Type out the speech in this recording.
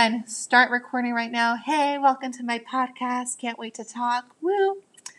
and start recording right now. Hey, welcome to my podcast. Can't wait to talk. Woo!